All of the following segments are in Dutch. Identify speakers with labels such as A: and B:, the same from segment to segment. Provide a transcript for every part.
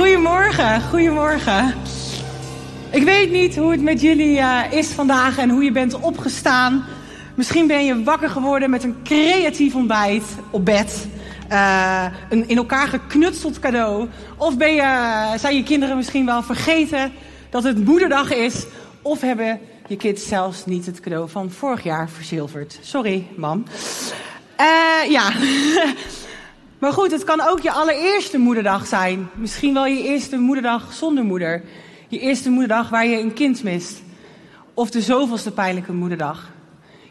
A: Goedemorgen, goedemorgen. Ik weet niet hoe het met jullie uh, is vandaag en hoe je bent opgestaan. Misschien ben je wakker geworden met een creatief ontbijt op bed. Uh, een in elkaar geknutseld cadeau. Of ben je, zijn je kinderen misschien wel vergeten dat het moederdag is. Of hebben je kids zelfs niet het cadeau van vorig jaar verzilverd. Sorry, mam. Ja. Maar goed, het kan ook je allereerste moederdag zijn. Misschien wel je eerste moederdag zonder moeder. Je eerste moederdag waar je een kind mist. Of de zoveelste pijnlijke moederdag.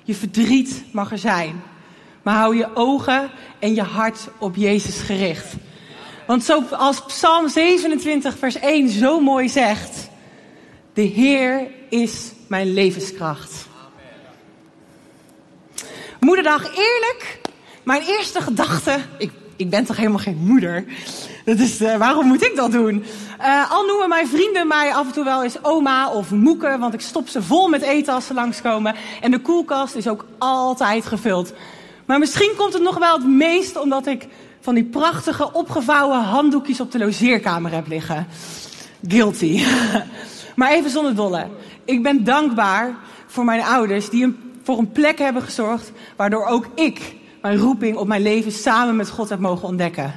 A: Je verdriet mag er zijn. Maar hou je ogen en je hart op Jezus gericht. Want zoals Psalm 27, vers 1 zo mooi zegt: De Heer is mijn levenskracht. Moederdag, eerlijk, mijn eerste gedachte, ik ik ben toch helemaal geen moeder? Dat is, uh, waarom moet ik dat doen? Uh, al noemen mijn vrienden mij af en toe wel eens oma of moeke, want ik stop ze vol met eten als ze langskomen. En de koelkast is ook altijd gevuld. Maar misschien komt het nog wel het meest omdat ik van die prachtige opgevouwen handdoekjes op de logeerkamer heb liggen. Guilty. maar even zonder dolle. Ik ben dankbaar voor mijn ouders die voor een plek hebben gezorgd waardoor ook ik mijn roeping op mijn leven samen met God heb mogen ontdekken.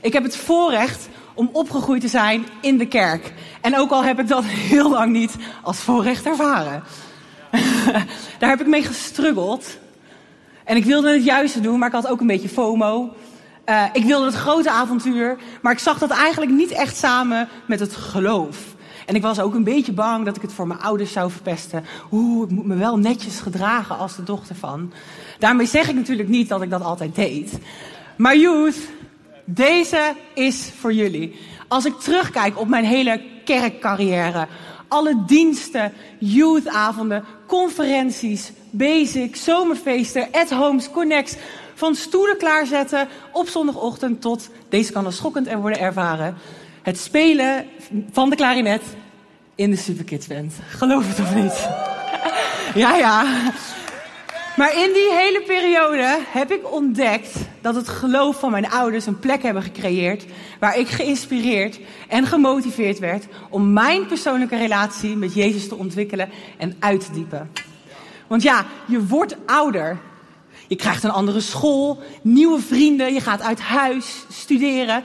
A: Ik heb het voorrecht om opgegroeid te zijn in de kerk. En ook al heb ik dat heel lang niet als voorrecht ervaren. Daar heb ik mee gestruggeld. En ik wilde het juiste doen, maar ik had ook een beetje FOMO. Uh, ik wilde het grote avontuur, maar ik zag dat eigenlijk niet echt samen met het geloof. En ik was ook een beetje bang dat ik het voor mijn ouders zou verpesten. Oeh, ik moet me wel netjes gedragen als de dochter van. Daarmee zeg ik natuurlijk niet dat ik dat altijd deed. Maar youth, deze is voor jullie. Als ik terugkijk op mijn hele kerkcarrière, alle diensten, youthavonden, conferenties, basic, zomerfeesten, at-homes, connects, van stoelen klaarzetten op zondagochtend tot, deze kan al schokkend worden ervaren, het spelen van de klarinet in de Superkids Band. Geloof het of niet? ja, ja. Maar in die hele periode heb ik ontdekt dat het geloof van mijn ouders een plek hebben gecreëerd waar ik geïnspireerd en gemotiveerd werd om mijn persoonlijke relatie met Jezus te ontwikkelen en uit te diepen. Want ja, je wordt ouder. Je krijgt een andere school, nieuwe vrienden, je gaat uit huis, studeren.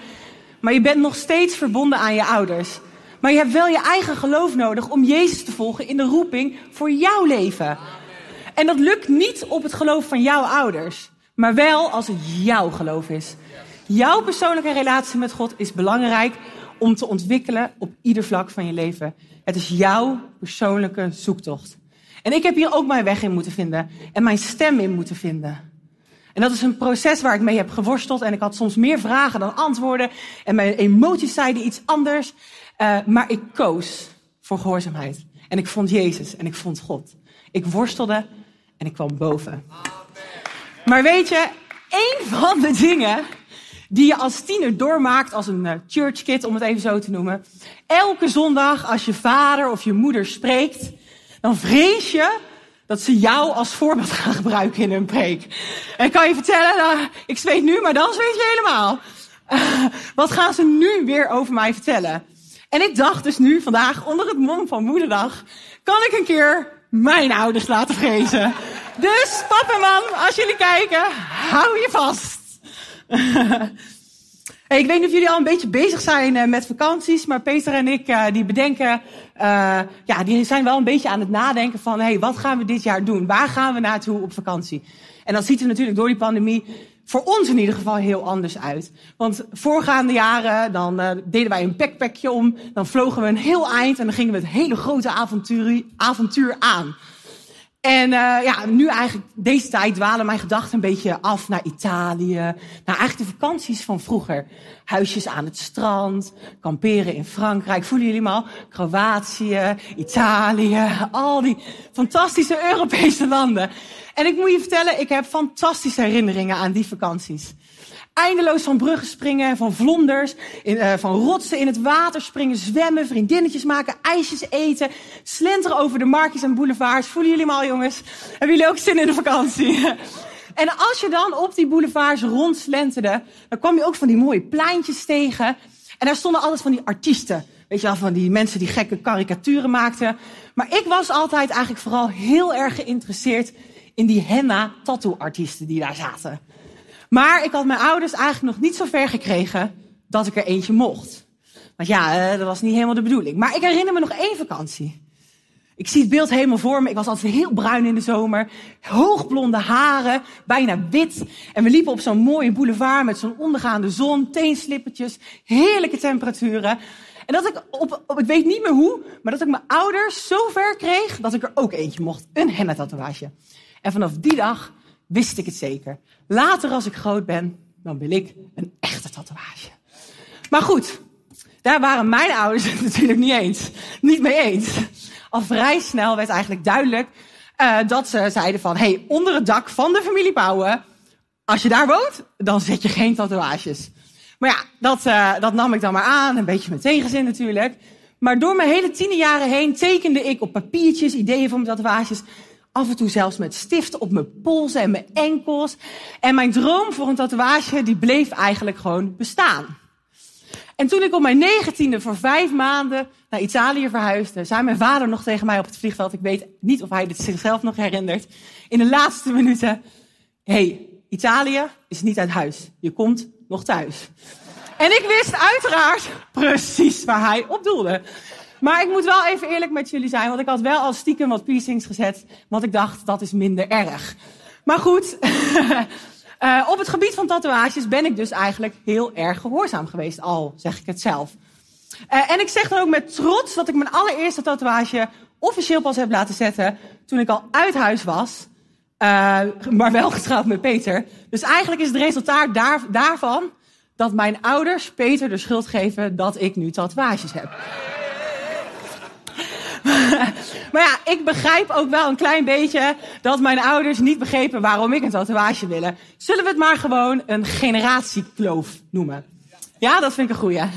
A: Maar je bent nog steeds verbonden aan je ouders. Maar je hebt wel je eigen geloof nodig om Jezus te volgen in de roeping voor jouw leven. En dat lukt niet op het geloof van jouw ouders, maar wel als het jouw geloof is. Jouw persoonlijke relatie met God is belangrijk om te ontwikkelen op ieder vlak van je leven. Het is jouw persoonlijke zoektocht. En ik heb hier ook mijn weg in moeten vinden en mijn stem in moeten vinden. En dat is een proces waar ik mee heb geworsteld en ik had soms meer vragen dan antwoorden en mijn emoties zeiden iets anders. Uh, maar ik koos voor gehoorzaamheid. En ik vond Jezus en ik vond God. Ik worstelde en ik kwam boven. Maar weet je, een van de dingen die je als tiener doormaakt, als een uh, church kid, om het even zo te noemen. Elke zondag als je vader of je moeder spreekt, dan vrees je dat ze jou als voorbeeld gaan gebruiken in hun preek. En kan je vertellen, nou, ik zweet nu, maar dan zweet je helemaal. Uh, wat gaan ze nu weer over mij vertellen? En ik dacht dus nu, vandaag, onder het mom van moederdag, kan ik een keer mijn ouders laten vrezen. Dus, pap en mam, als jullie kijken, hou je vast. ik weet niet of jullie al een beetje bezig zijn uh, met vakanties, maar Peter en ik, uh, die bedenken, uh, ja, die zijn wel een beetje aan het nadenken van, hey, wat gaan we dit jaar doen? Waar gaan we naartoe op vakantie? En dat ziet er natuurlijk door die pandemie voor ons in ieder geval heel anders uit. Want voorgaande jaren, dan deden wij een backpackje om, dan vlogen we een heel eind en dan gingen we het hele grote avontuur, avontuur aan. En uh, ja, nu eigenlijk, deze tijd dwalen mijn gedachten een beetje af naar Italië. Naar eigenlijk de vakanties van vroeger. Huisjes aan het strand, kamperen in Frankrijk. Voelen jullie maar? Kroatië, Italië, al die fantastische Europese landen. En ik moet je vertellen, ik heb fantastische herinneringen aan die vakanties. Eindeloos van bruggen springen, van vlonders, in, uh, van rotsen in het water springen, zwemmen, vriendinnetjes maken, ijsjes eten, slenteren over de markjes en boulevards. Voelen jullie maar, jongens? Hebben jullie ook zin in de vakantie? en als je dan op die boulevards rondslenterde, dan kwam je ook van die mooie pleintjes tegen. En daar stonden altijd van die artiesten. Weet je wel, van die mensen die gekke karikaturen maakten. Maar ik was altijd eigenlijk vooral heel erg geïnteresseerd in die henna-tattoo-artiesten die daar zaten. Maar ik had mijn ouders eigenlijk nog niet zo ver gekregen dat ik er eentje mocht. Want ja, dat was niet helemaal de bedoeling. Maar ik herinner me nog één vakantie. Ik zie het beeld helemaal voor me. Ik was altijd heel bruin in de zomer. Hoogblonde haren, bijna wit. En we liepen op zo'n mooie boulevard met zo'n ondergaande zon, teenslippertjes, heerlijke temperaturen. En dat ik op, ik weet niet meer hoe, maar dat ik mijn ouders zo ver kreeg dat ik er ook eentje mocht. Een henna tatoeage. En vanaf die dag wist ik het zeker. Later als ik groot ben, dan wil ik een echte tatoeage. Maar goed, daar waren mijn ouders het natuurlijk niet eens. Niet mee eens. Al vrij snel werd eigenlijk duidelijk uh, dat ze zeiden van... hey, onder het dak van de familie Pauwen, als je daar woont, dan zet je geen tatoeages. Maar ja, dat, uh, dat nam ik dan maar aan. Een beetje met tegenzin natuurlijk. Maar door mijn hele tienerjaren heen tekende ik op papiertjes ideeën voor mijn tatoeages. Af en toe zelfs met stiften op mijn polsen en mijn enkels. En mijn droom voor een tatoeage, die bleef eigenlijk gewoon bestaan. En toen ik op mijn negentiende voor vijf maanden naar Italië verhuisde, zei mijn vader nog tegen mij op het vliegveld, ik weet niet of hij dit zichzelf nog herinnert, in de laatste minuten, hey, Italië is niet uit huis. Je komt nog thuis. En ik wist uiteraard precies waar hij op doelde. Maar ik moet wel even eerlijk met jullie zijn, want ik had wel al stiekem wat piercings gezet, want ik dacht dat is minder erg. Maar goed, uh, op het gebied van tatoeages ben ik dus eigenlijk heel erg gehoorzaam geweest, al zeg ik het zelf. Uh, en ik zeg dan ook met trots dat ik mijn allereerste tatoeage officieel pas heb laten zetten toen ik al uit huis was. Uh, maar wel getrouwd met Peter. Dus eigenlijk is het resultaat daar, daarvan dat mijn ouders Peter de schuld geven dat ik nu tatoeages heb. maar ja, ik begrijp ook wel een klein beetje dat mijn ouders niet begrepen waarom ik een tatoeage willen. Zullen we het maar gewoon een generatiekloof noemen? Ja, dat vind ik een goeie.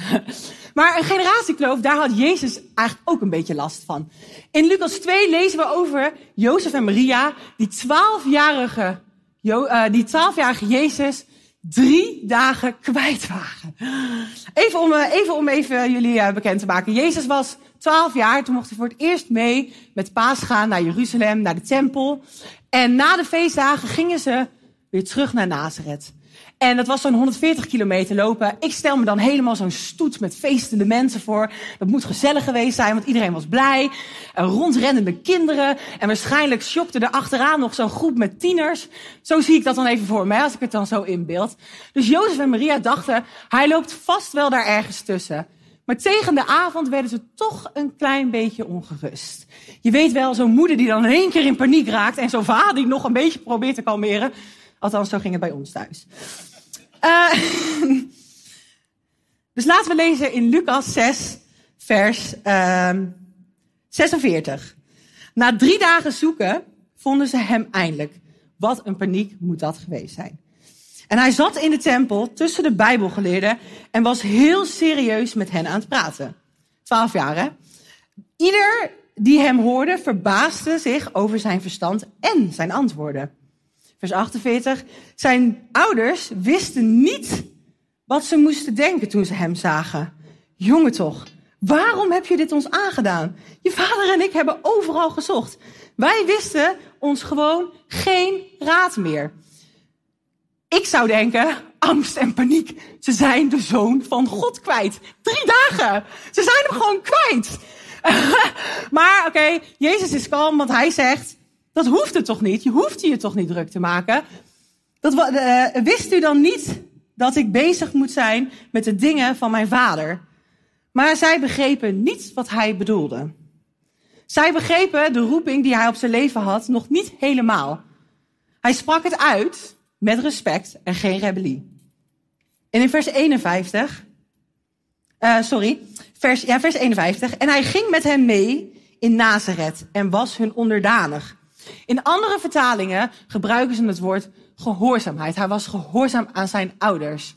A: Maar een generatiekloof, daar had Jezus eigenlijk ook een beetje last van. In Lucas 2 lezen we over Jozef en Maria, die twaalfjarige, uh, die twaalfjarige Jezus drie dagen kwijt waren. Even om, uh, even, om even jullie uh, bekend te maken. Jezus was twaalf jaar, toen mocht hij voor het eerst mee met paas gaan naar Jeruzalem, naar de tempel. En na de feestdagen gingen ze weer terug naar Nazareth. En dat was zo'n 140 kilometer lopen. Ik stel me dan helemaal zo'n stoet met feestende mensen voor. Dat moet gezellig geweest zijn, want iedereen was blij. En rondrennende kinderen. En waarschijnlijk shopte er achteraan nog zo'n groep met tieners. Zo zie ik dat dan even voor me, als ik het dan zo inbeeld. Dus Jozef en Maria dachten, hij loopt vast wel daar ergens tussen. Maar tegen de avond werden ze toch een klein beetje ongerust. Je weet wel, zo'n moeder die dan in één keer in paniek raakt en zo'n vader die nog een beetje probeert te kalmeren. Althans, zo ging het bij ons thuis. Uh, dus laten we lezen in Lucas 6, vers uh, 46. Na drie dagen zoeken vonden ze hem eindelijk. Wat een paniek moet dat geweest zijn. En hij zat in de tempel tussen de Bijbelgeleerden en was heel serieus met hen aan het praten. Twaalf jaar, hè? Ieder die hem hoorde verbaasde zich over zijn verstand en zijn antwoorden. Vers 48. Zijn ouders wisten niet wat ze moesten denken toen ze hem zagen. Jongen toch, waarom heb je dit ons aangedaan? Je vader en ik hebben overal gezocht. Wij wisten ons gewoon geen raad meer. Ik zou denken, angst en paniek. Ze zijn de zoon van God kwijt. Drie dagen. Ze zijn hem gewoon kwijt. maar oké, Jezus is kalm, want hij zegt, dat hoeft het toch niet? Je hoeft je toch niet druk te maken? Dat, uh, wist u dan niet dat ik bezig moet zijn met de dingen van mijn vader? Maar zij begrepen niet wat hij bedoelde. Zij begrepen de roeping die hij op zijn leven had nog niet helemaal. Hij sprak het uit met respect en geen rebellie. En in vers 51, uh, sorry, vers, ja, vers 51. En hij ging met hen mee in Nazareth en was hun onderdanig. In andere vertalingen gebruiken ze het woord gehoorzaamheid. Hij was gehoorzaam aan zijn ouders.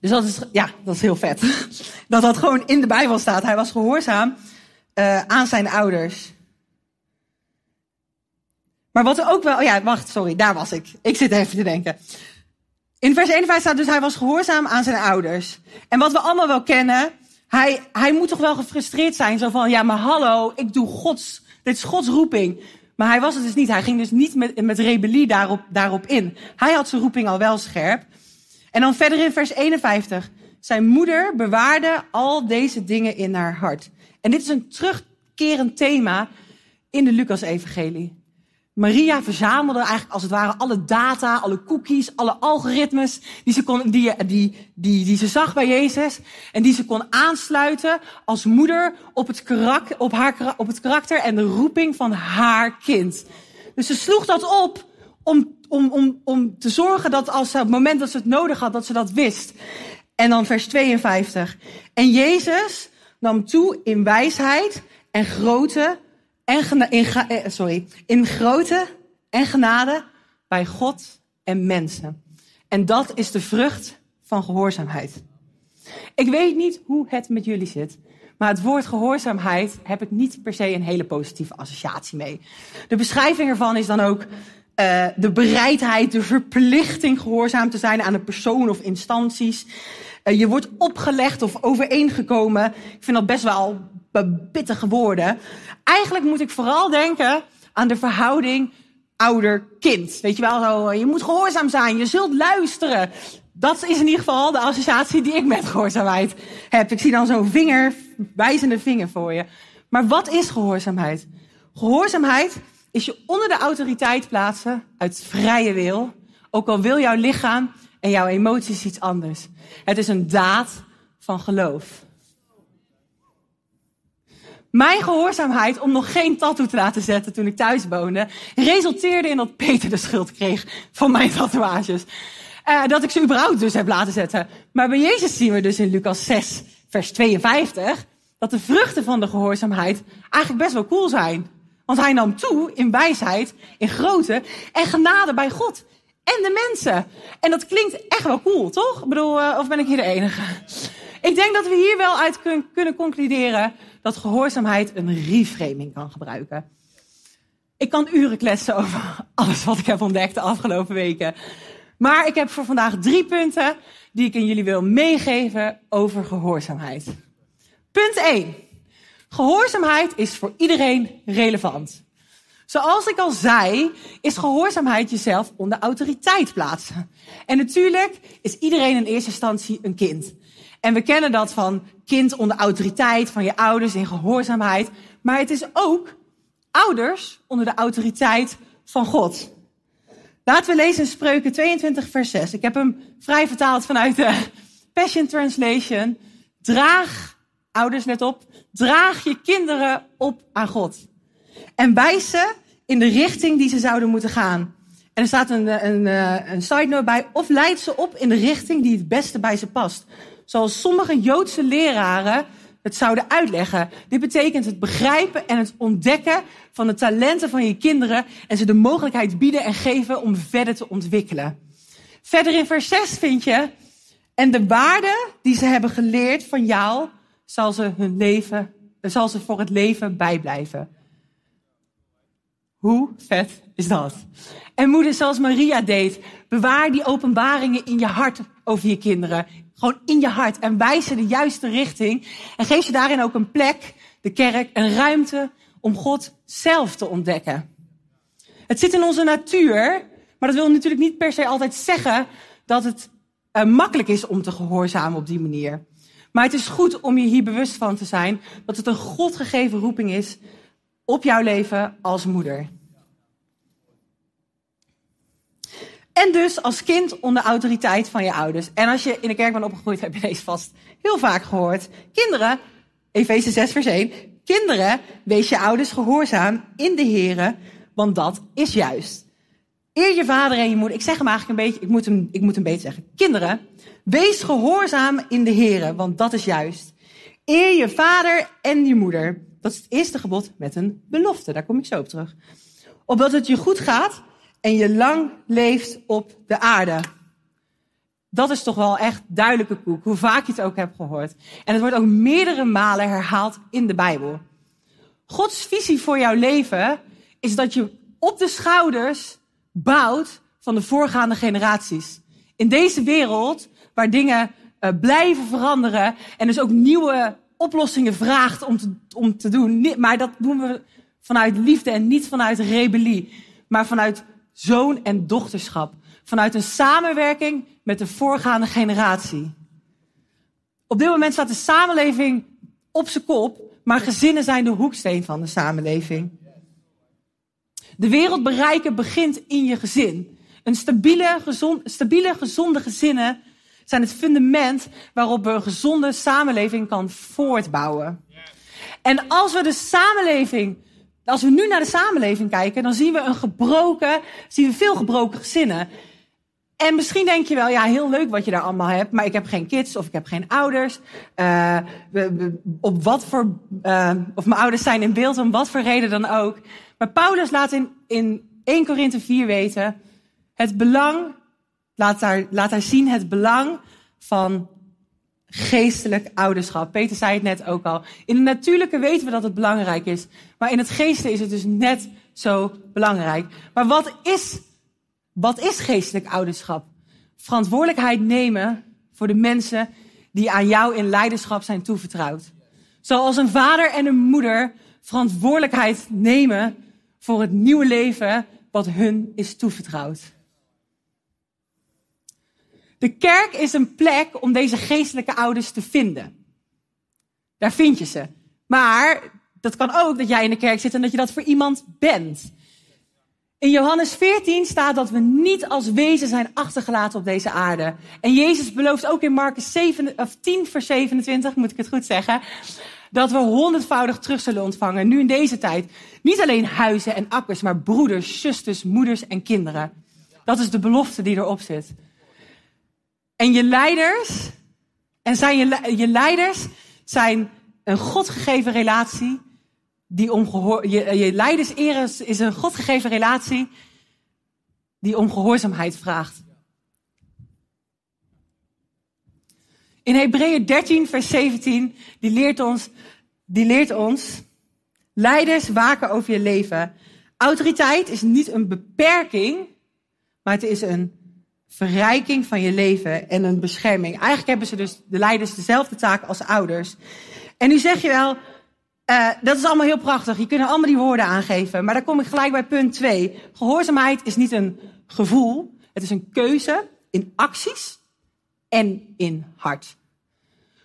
A: Dus dat is, ja, dat is heel vet. Dat dat gewoon in de Bijbel staat. Hij was gehoorzaam uh, aan zijn ouders. Maar wat er ook wel, ja, wacht, sorry, daar was ik. Ik zit even te denken. In vers 51 staat dus, hij was gehoorzaam aan zijn ouders. En wat we allemaal wel kennen, hij, hij moet toch wel gefrustreerd zijn. Zo van, ja maar hallo, ik doe Gods, dit is Gods roeping. Maar hij was het dus niet. Hij ging dus niet met, met rebellie daarop, daarop in. Hij had zijn roeping al wel scherp. En dan verder in vers 51. Zijn moeder bewaarde al deze dingen in haar hart. En dit is een terugkerend thema in de Lucas-evangelie. Maria verzamelde eigenlijk als het ware alle data, alle cookies, alle algoritmes die ze, kon, die, die, die, die ze zag bij Jezus. En die ze kon aansluiten als moeder op het, op, haar, op het karakter en de roeping van haar kind. Dus ze sloeg dat op om, om, om, om te zorgen dat als op het moment dat ze het nodig had, dat ze dat wist. En dan vers 52. En Jezus nam toe in wijsheid en grote en in, eh, sorry, in grote en genade bij God en mensen. En dat is de vrucht van gehoorzaamheid. Ik weet niet hoe het met jullie zit, maar het woord gehoorzaamheid heb ik niet per se een hele positieve associatie mee. De beschrijving ervan is dan ook uh, de bereidheid, de verplichting gehoorzaam te zijn aan een persoon of instanties. Uh, je wordt opgelegd of overeengekomen. Ik vind dat best wel pittige woorden. Eigenlijk moet ik vooral denken aan de verhouding ouder-kind. Weet je wel, zo, je moet gehoorzaam zijn, je zult luisteren. Dat is in ieder geval de associatie die ik met gehoorzaamheid heb. Ik zie dan zo'n vinger, wijzende vinger voor je. Maar wat is gehoorzaamheid? Gehoorzaamheid is je onder de autoriteit plaatsen uit vrije wil. Ook al wil jouw lichaam en jouw emoties iets anders. Het is een daad van geloof. Mijn gehoorzaamheid om nog geen tattoo te laten zetten toen ik thuis woonde, resulteerde in dat Peter de schuld kreeg van mijn tatoeages. Uh, dat ik ze überhaupt dus heb laten zetten. Maar bij Jezus zien we dus in Lucas 6, vers 52, dat de vruchten van de gehoorzaamheid eigenlijk best wel cool zijn. Want hij nam toe in wijsheid, in grootte en genade bij God en de mensen. En dat klinkt echt wel cool, toch? Ik bedoel, uh, of ben ik hier de enige? Ik denk dat we hier wel uit kunnen concluderen dat gehoorzaamheid een reframing kan gebruiken. Ik kan uren kletsen over alles wat ik heb ontdekt de afgelopen weken. Maar ik heb voor vandaag drie punten die ik aan jullie wil meegeven over gehoorzaamheid. Punt 1. Gehoorzaamheid is voor iedereen relevant. Zoals ik al zei, is gehoorzaamheid jezelf onder autoriteit plaatsen. En natuurlijk is iedereen in eerste instantie een kind. En we kennen dat van kind onder autoriteit van je ouders in gehoorzaamheid. Maar het is ook ouders onder de autoriteit van God. Laten we lezen in Spreuken 22, vers 6. Ik heb hem vrij vertaald vanuit de Passion Translation. Draag, ouders let op, draag je kinderen op aan God. En wijs ze in de richting die ze zouden moeten gaan. En er staat een, een, een side note bij. Of leid ze op in de richting die het beste bij ze past zoals sommige Joodse leraren het zouden uitleggen. Dit betekent het begrijpen en het ontdekken van de talenten van je kinderen en ze de mogelijkheid bieden en geven om verder te ontwikkelen. Verder in vers 6 vind je, en de waarde die ze hebben geleerd van jou, zal ze, hun leven, zal ze voor het leven bijblijven. Hoe vet is dat? En moeder, zoals Maria deed, bewaar die openbaringen in je hart over je kinderen. Gewoon in je hart. En wijs ze de juiste richting. En geef ze daarin ook een plek, de kerk, een ruimte om God zelf te ontdekken. Het zit in onze natuur, maar dat wil natuurlijk niet per se altijd zeggen dat het uh, makkelijk is om te gehoorzamen op die manier. Maar het is goed om je hier bewust van te zijn dat het een Godgegeven roeping is op jouw leven als moeder. En dus als kind onder autoriteit van je ouders. En als je in de kerk bent opgegroeid, heb je deze vast heel vaak gehoord. Kinderen, Efeze 6 vers 1. Kinderen, wees je ouders gehoorzaam in de Here, want dat is juist. Eer je vader en je moeder. Ik zeg hem eigenlijk een beetje, ik moet hem, ik moet een beetje zeggen. Kinderen, wees gehoorzaam in de Here, want dat is juist. Eer je vader en je moeder. Dat is het eerste gebod met een belofte. Daar kom ik zo op terug. Opdat het je goed gaat en je lang leeft op de aarde. Dat is toch wel echt duidelijke koek, hoe vaak je het ook hebt gehoord. En het wordt ook meerdere malen herhaald in de Bijbel. Gods visie voor jouw leven is dat je op de schouders bouwt van de voorgaande generaties. In deze wereld, waar dingen uh, blijven veranderen en dus ook nieuwe oplossingen vraagt om te, om te doen. Maar dat doen we vanuit liefde en niet vanuit rebellie, maar vanuit zoon en dochterschap. Vanuit een samenwerking met de voorgaande generatie. Op dit moment staat de samenleving op zijn kop, maar gezinnen zijn de hoeksteen van de samenleving. De wereld bereiken begint in je gezin. Een stabiele, gezond, stabiele, gezonde gezinnen zijn het fundament waarop we een gezonde samenleving kan voortbouwen. En als we de samenleving, als we nu naar de samenleving kijken, dan zien we een gebroken, zien we veel gebroken gezinnen. En misschien denk je wel, ja, heel leuk wat je daar allemaal hebt, maar ik heb geen kids of ik heb geen ouders. Uh, op wat voor, uh, of mijn ouders zijn in beeld, om wat voor reden dan ook. Maar Paulus laat in, in 1 Korinthe 4 weten, het belang, laat daar, laat zien het belang van geestelijk ouderschap. Peter zei het net ook al. In het natuurlijke weten we dat het belangrijk is, maar in het geestelijke is het dus net zo belangrijk. Maar wat is wat is geestelijk ouderschap? Verantwoordelijkheid nemen voor de mensen die aan jou in leiderschap zijn toevertrouwd. Zoals een vader en een moeder verantwoordelijkheid nemen voor het nieuwe leven wat hun is toevertrouwd. De kerk is een plek om deze geestelijke ouders te vinden. Daar vind je ze. Maar dat kan ook dat jij in de kerk zit en dat je dat voor iemand bent. In Johannes 14 staat dat we niet als wezen zijn achtergelaten op deze aarde. En Jezus belooft ook in Marcus 7, of 10 vers 27, moet ik het goed zeggen, dat we honderdvoudig terug zullen ontvangen, nu in deze tijd. Niet alleen huizen en akkers, maar broeders, zusters, moeders en kinderen. Dat is de belofte die erop zit. En je leiders, en zijn je, leiders zijn een Godgegeven relatie die om je, je leiderseren is een godgegeven relatie die om gehoorzaamheid vraagt. In Hebreeën 13, vers 17, die leert ons, die leert ons, leiders waken over je leven. Autoriteit is niet een beperking, maar het is een verrijking van je leven en een bescherming. Eigenlijk hebben ze dus de leiders dezelfde taak als ouders. En nu zeg je wel, uh, dat is allemaal heel prachtig. Je kunt allemaal die woorden aangeven. Maar dan kom ik gelijk bij punt 2. Gehoorzaamheid is niet een gevoel. Het is een keuze in acties en in hart.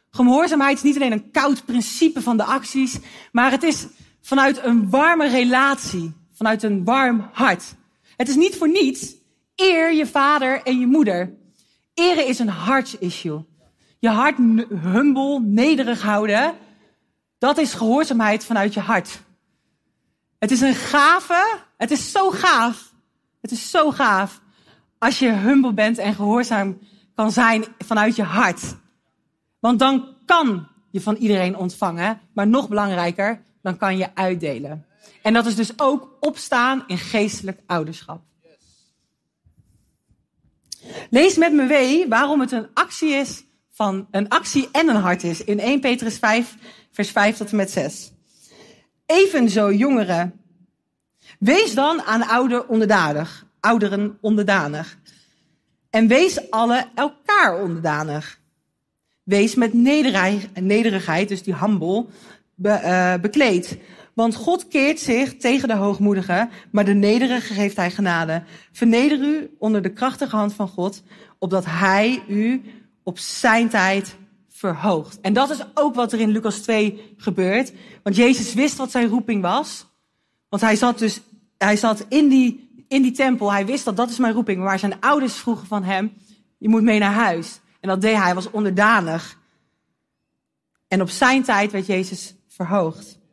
A: Gehoorzaamheid is niet alleen een koud principe van de acties, maar het is vanuit een warme relatie, vanuit een warm hart. Het is niet voor niets. Eer je vader en je moeder. Eren is een hartsissue. Je hart humble, nederig houden dat is gehoorzaamheid vanuit je hart. Het is een gave. Het is zo gaaf. Het is zo gaaf. Als je humble bent en gehoorzaam kan zijn vanuit je hart. Want dan kan je van iedereen ontvangen. Maar nog belangrijker, dan kan je uitdelen. En dat is dus ook opstaan in geestelijk ouderschap. Lees met me mee waarom het een actie is van een actie en een hart is. In 1 Petrus 5, vers 5 tot en met 6. Evenzo, jongeren, wees dan aan ouder onderdanig, ouderen onderdanig. En wees alle elkaar onderdanig. Wees met nederigheid, dus die humble, be, uh, bekleed. Want God keert zich tegen de hoogmoedige, maar de nederige geeft hij genade. Verneder u onder de krachtige hand van God, opdat hij u op zijn tijd verhoogd. En dat is ook wat er in Lucas 2 gebeurt. Want Jezus wist wat zijn roeping was. Want hij zat dus, hij zat in die, in die tempel. Hij wist dat dat is mijn roeping. Maar zijn ouders vroegen van hem, je moet mee naar huis. En dat deed hij, hij was onderdanig. En op zijn tijd werd Jezus verhoogd.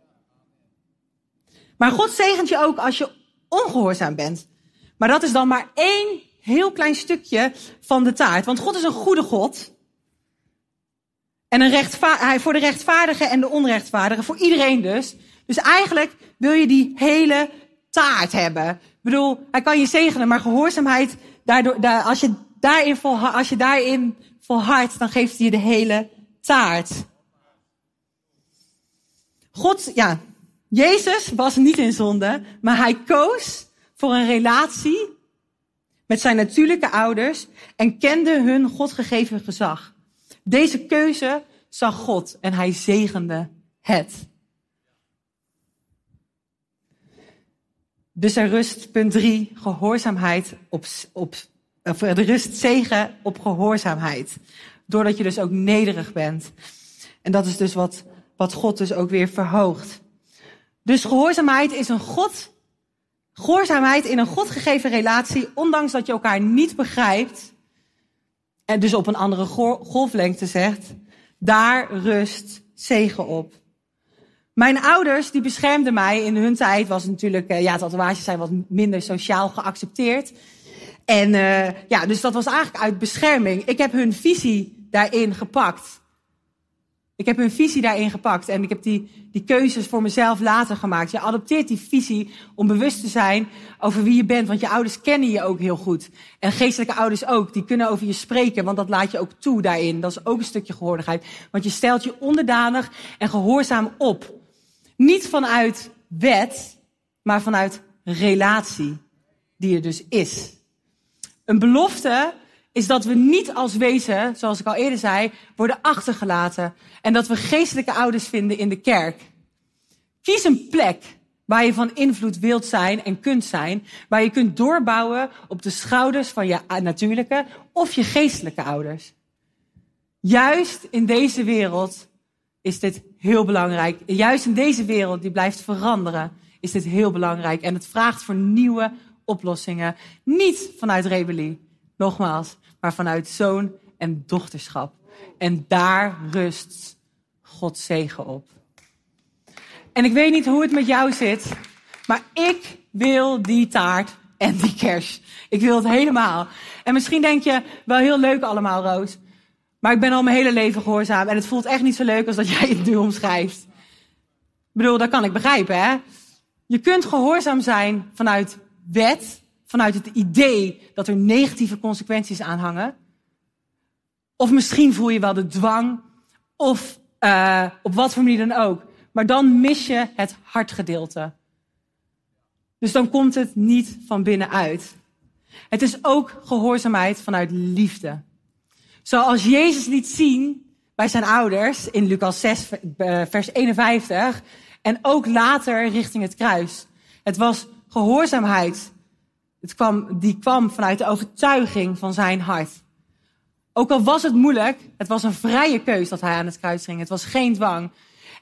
A: Maar God zegent je ook als je ongehoorzaam bent. Maar dat is dan maar één heel klein stukje van de taart. Want God is een goede God. En een hij voor de rechtvaardigen en de onrechtvaardigen, voor iedereen dus. Dus eigenlijk wil je die hele taart hebben. Ik bedoel, hij kan je zegenen, maar gehoorzaamheid, daardoor, daar, als, je daarin vol, als je daarin volhardt, dan geeft hij je de hele taart. God, ja, Jezus was niet in zonde, maar hij koos voor een relatie met zijn natuurlijke ouders en kende hun Godgegeven gezag. Deze keuze zag God en hij zegende het. Dus er rust, punt drie, gehoorzaamheid op, op of er rust zegen op gehoorzaamheid. Doordat je dus ook nederig bent. En dat is dus wat, wat God dus ook weer verhoogt. Dus gehoorzaamheid is een God, gehoorzaamheid in een God gegeven relatie, ondanks dat je elkaar niet begrijpt. En dus op een andere golflengte zegt, daar rust zegen op. Mijn ouders, die beschermden mij. In hun tijd was natuurlijk, uh, ja, tatoeages zijn wat minder sociaal geaccepteerd. En uh, ja, dus dat was eigenlijk uit bescherming. Ik heb hun visie daarin gepakt. Ik heb hun visie daarin gepakt en ik heb die, die keuzes voor mezelf later gemaakt. Je adopteert die visie om bewust te zijn over wie je bent, want je ouders kennen je ook heel goed. En geestelijke ouders ook, die kunnen over je spreken, want dat laat je ook toe daarin. Dat is ook een stukje gehoordigheid. Want je stelt je onderdanig en gehoorzaam op. Niet vanuit wet, maar vanuit relatie, die er dus is. Een belofte is dat we niet als wezen, zoals ik al eerder zei, worden achtergelaten. En dat we geestelijke ouders vinden in de kerk. Kies een plek waar je van invloed wilt zijn en kunt zijn. Waar je kunt doorbouwen op de schouders van je natuurlijke of je geestelijke ouders. Juist in deze wereld is dit heel belangrijk. Juist in deze wereld die blijft veranderen, is dit heel belangrijk. En het vraagt voor nieuwe oplossingen. Niet vanuit rebellie, nogmaals, maar vanuit zoon en dochterschap. En daar rust Gods zegen op. En ik weet niet hoe het met jou zit, maar ik wil die taart en die kers. Ik wil het helemaal. En misschien denk je, wel heel leuk allemaal, Roos. Maar ik ben al mijn hele leven gehoorzaam en het voelt echt niet zo leuk als dat jij het nu omschrijft. Ik bedoel, dat kan ik begrijpen, hè? Je kunt gehoorzaam zijn vanuit wet, vanuit het idee dat er negatieve consequenties aan hangen. Of misschien voel je wel de dwang, of uh, op wat voor manier dan ook. Maar dan mis je het hartgedeelte. Dus dan komt het niet van binnenuit. Het is ook gehoorzaamheid vanuit liefde. Zoals Jezus liet zien bij zijn ouders in Lucas 6, eh, vers 51. En ook later richting het kruis. Het was gehoorzaamheid. Het kwam, die kwam vanuit de overtuiging van zijn hart. Ook al was het moeilijk, het was een vrije keus dat hij aan het kruis ging. Het was geen dwang.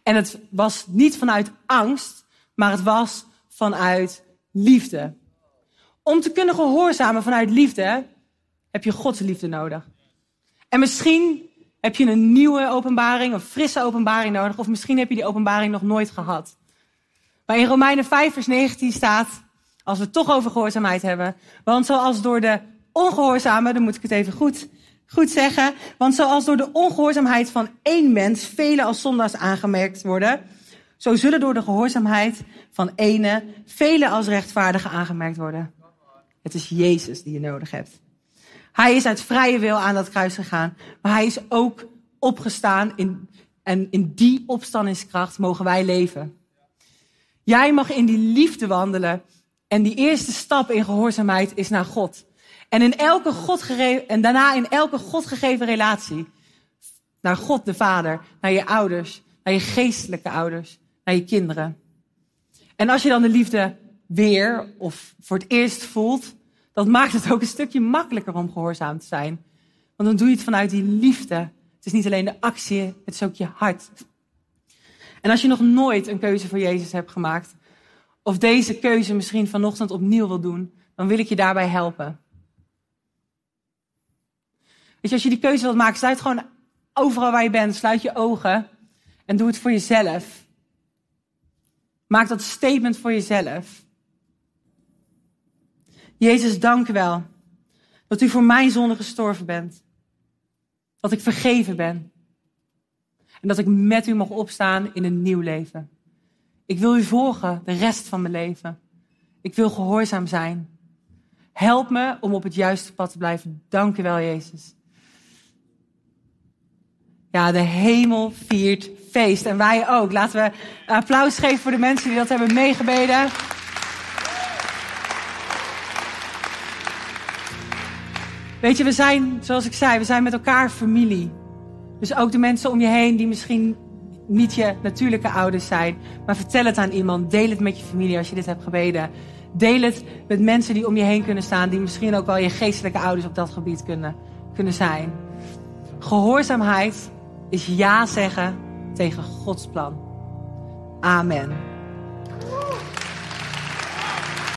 A: En het was niet vanuit angst, maar het was vanuit liefde. Om te kunnen gehoorzamen vanuit liefde heb je Gods liefde nodig. En misschien heb je een nieuwe openbaring, een frisse openbaring nodig, of misschien heb je die openbaring nog nooit gehad. Maar in Romeinen 5, vers 19 staat, als we het toch over gehoorzaamheid hebben, want zoals door de ongehoorzamen, dan moet ik het even goed, goed zeggen, want zoals door de ongehoorzaamheid van één mens velen als zondaars aangemerkt worden, zo zullen door de gehoorzaamheid van ene velen als rechtvaardigen aangemerkt worden. Het is Jezus die je nodig hebt. Hij is uit vrije wil aan dat kruis gegaan, maar hij is ook opgestaan in, en in die opstandingskracht mogen wij leven. Jij mag in die liefde wandelen en die eerste stap in gehoorzaamheid is naar God. En, in elke God en daarna in elke God gegeven relatie. Naar God de Vader, naar je ouders, naar je geestelijke ouders, naar je kinderen. En als je dan de liefde weer of voor het eerst voelt, dat maakt het ook een stukje makkelijker om gehoorzaam te zijn. Want dan doe je het vanuit die liefde. Het is niet alleen de actie, het is ook je hart. En als je nog nooit een keuze voor Jezus hebt gemaakt, of deze keuze misschien vanochtend opnieuw wil doen, dan wil ik je daarbij helpen. Weet je, als je die keuze wilt maken, sluit gewoon overal waar je bent, sluit je ogen en doe het voor jezelf. Maak dat statement voor jezelf. Jezus, dank u wel dat u voor mijn zonde gestorven bent. Dat ik vergeven ben. En dat ik met u mag opstaan in een nieuw leven. Ik wil u volgen de rest van mijn leven. Ik wil gehoorzaam zijn. Help me om op het juiste pad te blijven. Dank u wel, Jezus. Ja, de hemel viert feest. En wij ook. Laten we applaus geven voor de mensen die dat hebben meegebeden. Weet je, we zijn, zoals ik zei, we zijn met elkaar familie. Dus ook de mensen om je heen die misschien niet je natuurlijke ouders zijn. Maar vertel het aan iemand. Deel het met je familie als je dit hebt gebeden. Deel het met mensen die om je heen kunnen staan. Die misschien ook wel je geestelijke ouders op dat gebied kunnen, kunnen zijn. Gehoorzaamheid is ja zeggen tegen Gods plan. Amen.